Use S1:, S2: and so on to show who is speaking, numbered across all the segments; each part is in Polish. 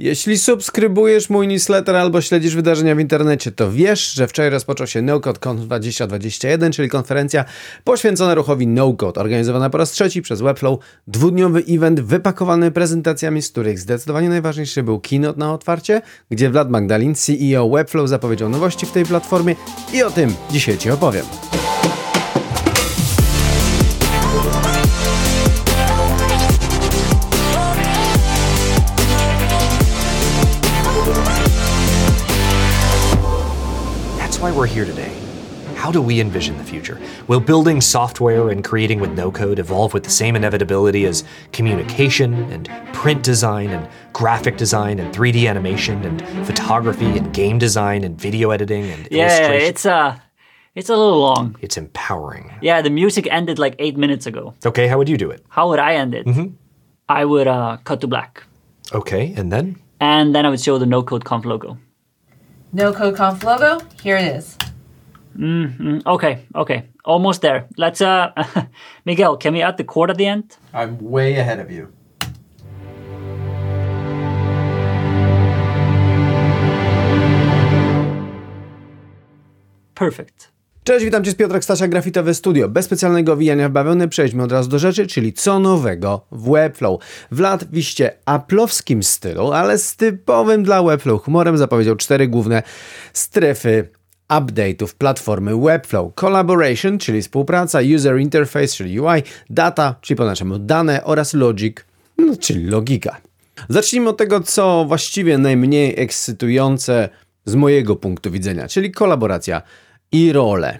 S1: Jeśli subskrybujesz mój newsletter albo śledzisz wydarzenia w internecie, to wiesz, że wczoraj rozpoczął się NoCodeConf 2021, czyli konferencja poświęcona ruchowi NoCode, organizowana po raz trzeci przez Webflow. Dwudniowy event wypakowany prezentacjami, z których zdecydowanie najważniejszy był keynote na otwarcie, gdzie Vlad Magdalin, CEO Webflow, zapowiedział nowości w tej platformie i o tym dzisiaj Ci opowiem.
S2: We're here today. How do we envision the future? Will building software and creating with no code evolve with the same inevitability as communication and print design and graphic design and 3D animation and photography and game design and video editing and
S3: Yeah,
S2: illustration?
S3: it's uh it's a little long.
S2: It's empowering.
S3: Yeah, the music ended like eight minutes ago.
S2: Okay, how would you do it?
S3: How would I end it? I would uh, cut to black,
S2: Okay, and then?
S3: and then I would show the no code conf logo.
S4: No Code Conf logo. Here it is.
S3: Okay, okay, almost there. Let's uh, Miguel, can we add the chord at the end?
S1: I'm way ahead of you.
S3: Perfect.
S1: Cześć, witam Cię z Piotrek Stasia, Grafitowe Studio. Bez specjalnego wijania w bawełnę przejdźmy od razu do rzeczy, czyli co nowego w Webflow. W latwiście aplowskim stylu, ale z typowym dla Webflow humorem zapowiedział cztery główne strefy update'ów platformy Webflow. Collaboration, czyli współpraca, User Interface, czyli UI, Data, czyli po naszemu dane oraz Logic, no, czyli logika. Zacznijmy od tego, co właściwie najmniej ekscytujące z mojego punktu widzenia, czyli kolaboracja i role.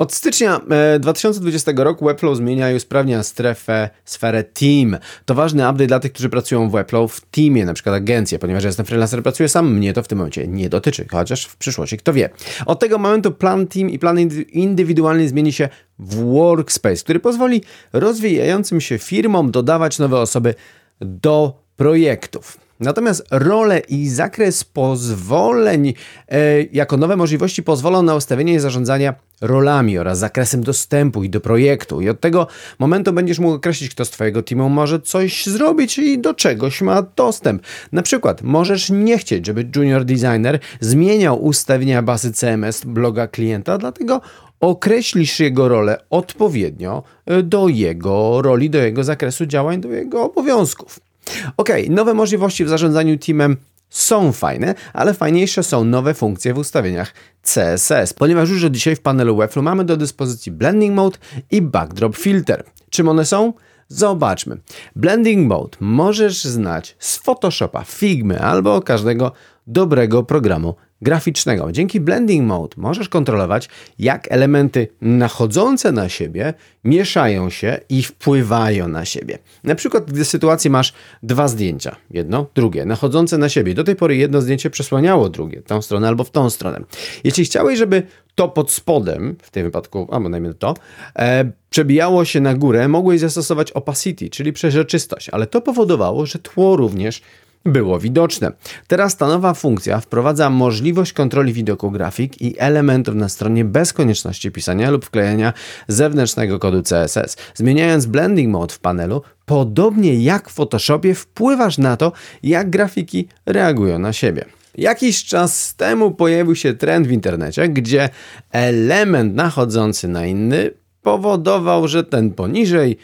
S1: Od stycznia e, 2020 roku Webflow zmienia i usprawnia strefę, sferę Team. To ważny update dla tych, którzy pracują w Webflow w teamie, na przykład agencje, ponieważ jestem freelancer, pracuję sam, mnie to w tym momencie nie dotyczy, chociaż w przyszłości kto wie. Od tego momentu plan Team i plan indy- indywidualny zmieni się w Workspace, który pozwoli rozwijającym się firmom dodawać nowe osoby do projektów. Natomiast role i zakres pozwoleń e, jako nowe możliwości pozwolą na ustawienie i zarządzania rolami oraz zakresem dostępu i do projektu. I od tego momentu będziesz mógł określić, kto z Twojego teamu może coś zrobić i do czegoś ma dostęp. Na przykład możesz nie chcieć, żeby junior designer zmieniał ustawienia bazy CMS bloga klienta, dlatego określisz jego rolę odpowiednio do jego roli, do jego zakresu działań, do jego obowiązków. Ok, nowe możliwości w zarządzaniu teamem są fajne, ale fajniejsze są nowe funkcje w ustawieniach CSS, ponieważ już od dzisiaj w panelu Webflow mamy do dyspozycji Blending Mode i Backdrop Filter. Czym one są? Zobaczmy. Blending Mode możesz znać z Photoshopa, Figmy albo każdego dobrego programu graficznego. Dzięki Blending Mode możesz kontrolować, jak elementy nachodzące na siebie mieszają się i wpływają na siebie. Na przykład, gdy w sytuacji masz dwa zdjęcia, jedno, drugie, nachodzące na siebie. Do tej pory jedno zdjęcie przesłaniało drugie, tą stronę albo w tą stronę. Jeśli chciałeś, żeby to pod spodem, w tym wypadku, albo najmniej to, e, przebijało się na górę, mogłeś zastosować opacity, czyli przeźroczystość, ale to powodowało, że tło również było widoczne. Teraz ta nowa funkcja wprowadza możliwość kontroli widoku grafik i elementów na stronie bez konieczności pisania lub wklejania zewnętrznego kodu CSS. Zmieniając blending mode w panelu, podobnie jak w Photoshopie, wpływasz na to, jak grafiki reagują na siebie. Jakiś czas temu pojawił się trend w internecie, gdzie element nachodzący na inny powodował, że ten poniżej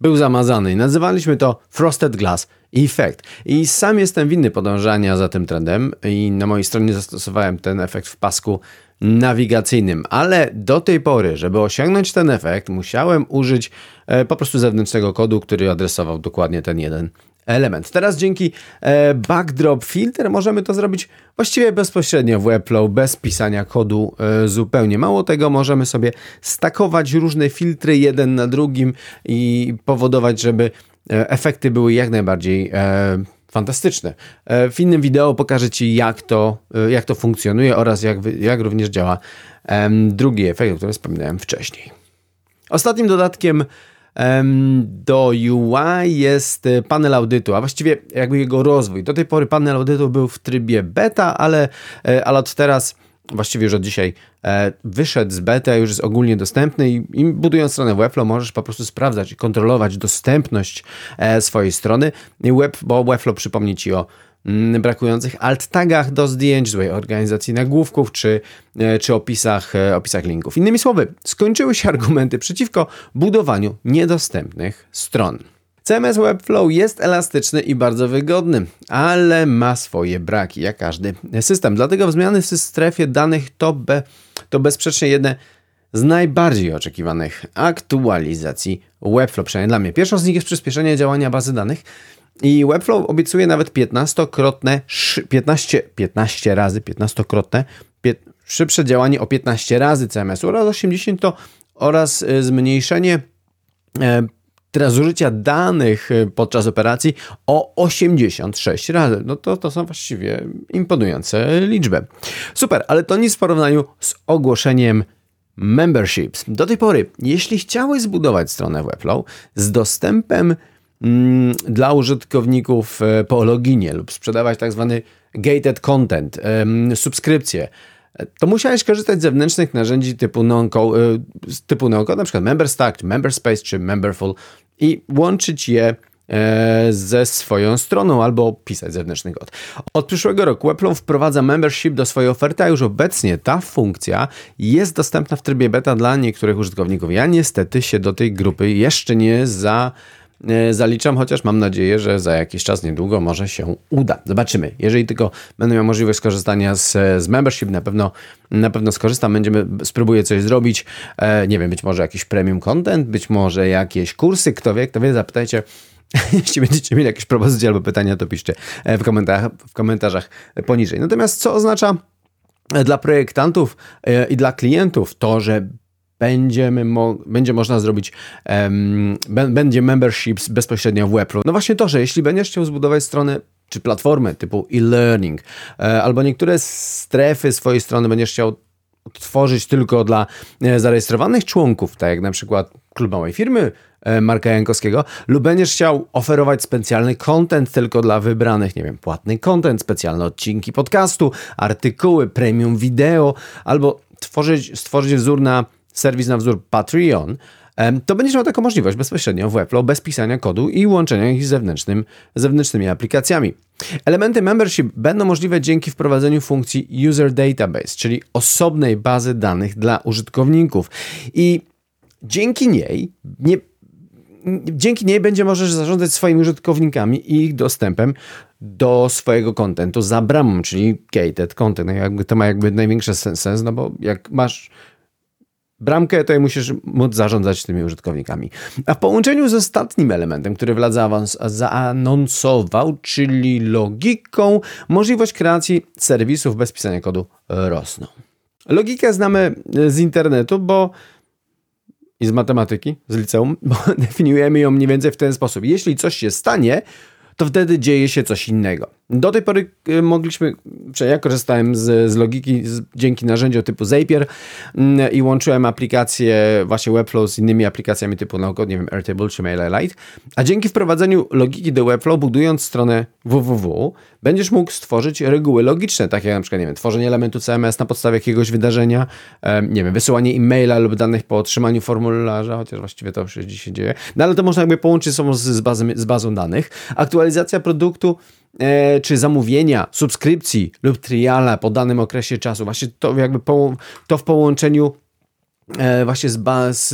S1: był zamazany i nazywaliśmy to Frosted Glass Effect. I sam jestem winny podążania za tym trendem i na mojej stronie zastosowałem ten efekt w pasku nawigacyjnym, ale do tej pory, żeby osiągnąć ten efekt, musiałem użyć e, po prostu zewnętrznego kodu, który adresował dokładnie ten jeden element. Teraz dzięki e, Backdrop Filter możemy to zrobić właściwie bezpośrednio w Webflow, bez pisania kodu e, zupełnie. Mało tego, możemy sobie stakować różne filtry jeden na drugim i powodować, żeby e, efekty były jak najbardziej e, fantastyczne. E, W innym wideo pokażę Ci, jak to, e, jak to funkcjonuje oraz jak, jak również działa drugi efekt, o którym wspominałem wcześniej. Ostatnim dodatkiem em, do UI jest e, panel audytu, a właściwie jakby jego rozwój. Do tej pory panel audytu był w trybie beta, ale, ale od teraz, właściwie już od dzisiaj, e, wyszedł z beta, już jest ogólnie dostępny i, i budując stronę Webflow możesz po prostu sprawdzać i kontrolować dostępność e, swojej strony. I bo Webflow przypomni Ci o brakujących alt tagach do zdjęć, złej organizacji nagłówków czy, e, czy opisach, e, opisach linków. Innymi słowy, skończyły się argumenty przeciwko budowaniu niedostępnych stron. CMS Webflow jest elastyczny i bardzo wygodny, ale ma swoje braki, jak każdy system. Dlatego zmiany w strefie danych to, be, to bezsprzecznie jedne z najbardziej oczekiwanych aktualizacji Webflow, przynajmniej dla mnie. Pierwszą z nich jest przyspieszenie działania bazy danych i Webflow obiecuje nawet 15-krotne, 15, 15 razy, 15-krotne szybsze działanie o 15 razy CMS-u oraz 80 to oraz y, zmniejszenie e, teraz zużycia danych y, podczas operacji o 86 razy. No to, to są właściwie imponujące liczby. Super, ale to nic w porównaniu z ogłoszeniem memberships. Do tej pory, jeśli chciałeś zbudować stronę Webflow z dostępem dla użytkowników e, po loginie lub sprzedawać tak zwany gated content, subskrypcje, to musiałeś korzystać z zewnętrznych narzędzi typu non-code, typu non na przykład MemberStack, MemberSpace czy Memberful i łączyć je e, ze swoją stroną albo pisać zewnętrzny kod. Od przyszłego roku Webflow wprowadza membership do swojej oferty, a już obecnie ta funkcja jest dostępna w trybie beta dla niektórych użytkowników. Ja niestety się do tej grupy jeszcze nie za zaliczam, chociaż mam nadzieję, że za jakiś czas niedługo może się uda. Zobaczymy. Jeżeli tylko będę miał możliwość skorzystania z, z membership, na pewno, na pewno skorzystam. Będziemy, spróbuję coś zrobić. E, nie wiem, być może jakiś premium content, być może jakieś kursy, kto wie, kto wie, zapytajcie. Jeśli będziecie mieli jakieś propozycje albo pytania, to piszcie e, w komentarzach, w komentarzach poniżej. Natomiast co oznacza dla projektantów i dla klientów to, że będziemy mo będzie można zrobić, um, będzie memberships bezpośrednio w Webflow. No właśnie to, że jeśli będziesz chciał zbudować stronę czy platformę typu e-learning, e, albo niektóre strefy swojej strony będziesz chciał tworzyć tylko dla e, zarejestrowanych członków, tak jak na przykład klub małej firmy e, Marka Jankowskiego, lub będziesz chciał oferować specjalny content tylko dla wybranych, nie wiem, płatny content, specjalne odcinki podcastu, artykuły, premium wideo, albo tworzyć, stworzyć wzór na serwis na wzór Patreon, to będziesz miał taką możliwość bezpośrednio w Webflow, bez pisania kodu i łączenia ich z zewnętrznym, zewnętrznymi aplikacjami. Elementy membership będą możliwe dzięki wprowadzeniu funkcji User Database, czyli osobnej bazy danych dla użytkowników. I dzięki niej nie dzięki niej będzie możesz zarządzać swoimi użytkownikami i ich dostępem do swojego kontentu za bramą, czyli gated content. No jakby to ma jakby największy sens, no bo jak masz bramkę, to musisz móc zarządzać tymi użytkownikami. A w połączeniu z ostatnim elementem, który Vlad zaanonsował, czyli logiką, możliwość kreacji serwisów bez pisania kodu rosną. Logikę znamy z internetu, bo i z matematyki, z liceum, bo definiujemy ją mniej więcej w ten sposób. Jeśli coś się stanie, to wtedy dzieje się coś innego. Do tej pory y, mogliśmy, ja korzystałem z, z logiki z, dzięki narzędziu typu Zapier mm, i łączyłem aplikacje właśnie Webflow z innymi aplikacjami typu no, nie wiem, Airtable czy MailerLite, a dzięki wprowadzeniu logiki do Webflow, budując stronę www, będziesz mógł stworzyć reguły logiczne, takie jak na przykład, nie wiem, tworzenie elementu CMS na podstawie jakiegoś wydarzenia, nie wiem, wysyłanie e-maila lub danych po otrzymaniu formularza, chociaż właściwie to już się dzieje, no ale to można jakby połączyć ze sobą z, bazą, z bazą danych. Aktualizacja produktu e, czy zamówienia, subskrypcji lub triala po danym okresie czasu. Właśnie to jakby po, to w połączeniu e, właśnie z, z,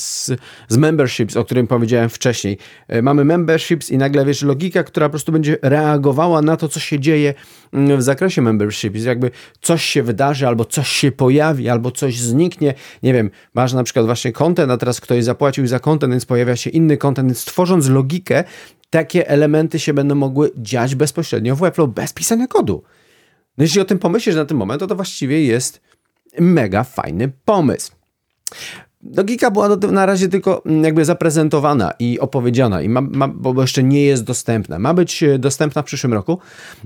S1: z, z, memberships, o którym powiedziałem wcześniej. E, mamy memberships i nagle, wiesz, logika, która po prostu będzie reagowała na to, co się dzieje mm, w zakresie memberships. Jakby coś się wydarzy, albo coś się pojawi, albo coś zniknie. Nie wiem, masz na przykład właśnie content, a teraz ktoś zapłacił za content, więc pojawia się inny content, więc tworząc logikę, takie elementy się będą mogły dziać bezpośrednio w Webflow bez pisania kodu. No jeśli o tym pomyślisz na ten moment, to to właściwie jest mega fajny pomysł. Logika była na razie tylko mm, jakby zaprezentowana i opowiedziana, i ma, ma, bo jeszcze nie jest dostępna. Ma być e, dostępna w przyszłym roku,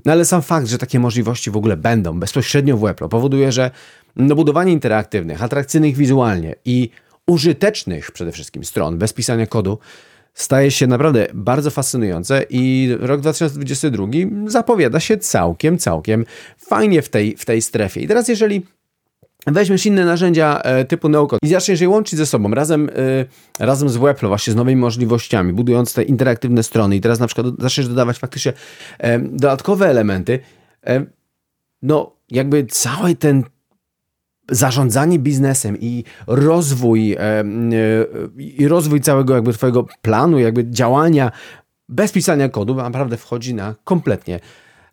S1: no ale sam fakt, że takie możliwości w ogóle będą bezpośrednio w Webflow powoduje, że no, budowanie interaktywnych, atrakcyjnych wizualnie i użytecznych przede wszystkim stron bez pisania kodu staje się naprawdę bardzo fascynujące i rok 2022 zapowiada się całkiem, całkiem fajnie w tej, w tej strefie. I teraz jeżeli Weźmiesz inne narzędzia e, typu NoCode i zaczniesz je łączyć ze sobą razem, e, razem z Webflow, właśnie z nowymi możliwościami, budując te interaktywne strony i teraz na przykład zaczniesz dodawać faktycznie e, dodatkowe elementy, e, no jakby cały ten zarządzanie biznesem i rozwój, e, i rozwój całego jakby twojego planu, jakby działania bez pisania kodu naprawdę wchodzi na kompletnie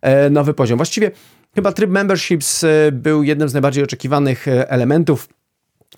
S1: e, nowy poziom. Właściwie chyba tryb memberships e, był jednym z najbardziej oczekiwanych elementów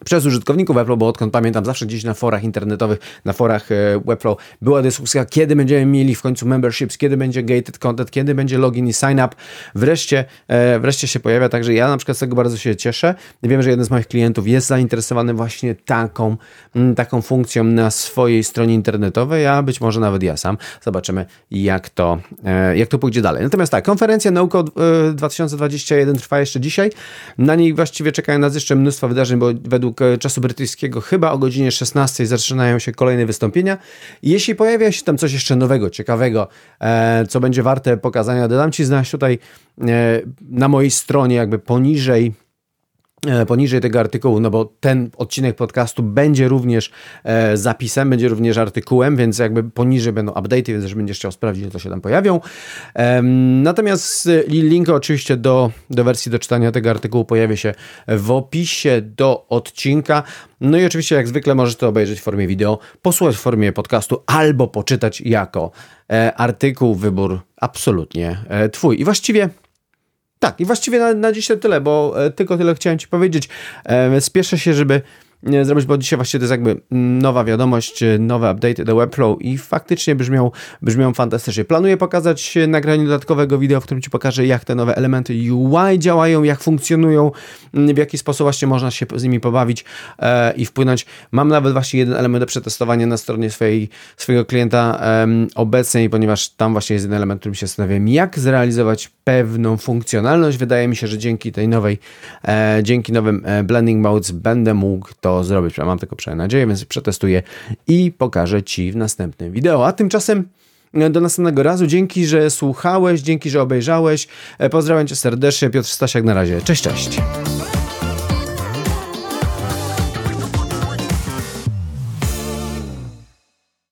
S1: przez użytkowników Webflow, bo odkąd pamiętam, zawsze gdzieś na forach internetowych, na forach e, Webflow była dyskusja, kiedy będziemy mieli w końcu memberships, kiedy będzie gated content, kiedy będzie login i sign up. Wreszcie, e, wreszcie się pojawia, także ja na przykład z tego bardzo się cieszę. Wiem, że jeden z moich klientów jest zainteresowany właśnie taką, mm, taką funkcją na swojej stronie internetowej, a być może nawet ja sam. Zobaczymy, jak to, e, jak to pójdzie dalej. Natomiast tak, konferencja NoCode e, 2021 trwa jeszcze dzisiaj. Na niej właściwie czekają nas jeszcze mnóstwo wydarzeń, bo według e, czasu brytyjskiego chyba o godzinie 16 zaczynają się kolejne wystąpienia. Jeśli pojawia się tam coś jeszcze nowego, ciekawego, e, co będzie warte pokazania, dodam Ci znać tutaj e, na mojej stronie, jakby poniżej poniżej tego artykułu, no bo ten odcinek podcastu będzie również e, zapisem, będzie również artykułem, więc jakby poniżej będą update'y, więc jeżeli będziesz chciał sprawdzić, to się tam pojawią. Natomiast e, link oczywiście do, do wersji do czytania tego artykułu pojawia się w opisie do odcinka. No i oczywiście jak zwykle możesz to obejrzeć w formie wideo, posłuchać w formie podcastu albo poczytać jako e, artykuł, wybór absolutnie e, twój. I właściwie tak, i właściwie na, na dzisiaj tyle, bo e, tylko tyle chciałem Ci powiedzieć. E, spieszę się, żeby zrobić, bo dzisiaj właściwie to jest jakby nowa wiadomość, e, nowe update do Webflow i faktycznie brzmią, brzmią fantastycznie. Planuję pokazać e, nagranie dodatkowego wideo, w którym Ci pokażę, jak te nowe elementy UI działają, jak funkcjonują, mm, w jaki sposób właśnie można się z nimi pobawić e, i wpłynąć. Mam nawet właśnie jeden element do przetestowania na stronie swojej, swojego klienta em, obecnej, ponieważ tam właśnie jest jeden element, którym się zastanawiam, jak zrealizować pewną funkcjonalność. Wydaje mi się, że dzięki tej nowej, e, dzięki nowym e, blending modes będę mógł to zrobić. Mam tylko przynajmniej nadzieję, więc przetestuję i pokażę Ci w następnym wideo. A tymczasem e, do następnego razu. Dzięki, że słuchałeś, dzięki, że obejrzałeś. E, Pozdrawiam Cię serdecznie. Piotr Stasiak na razie. Cześć, cześć.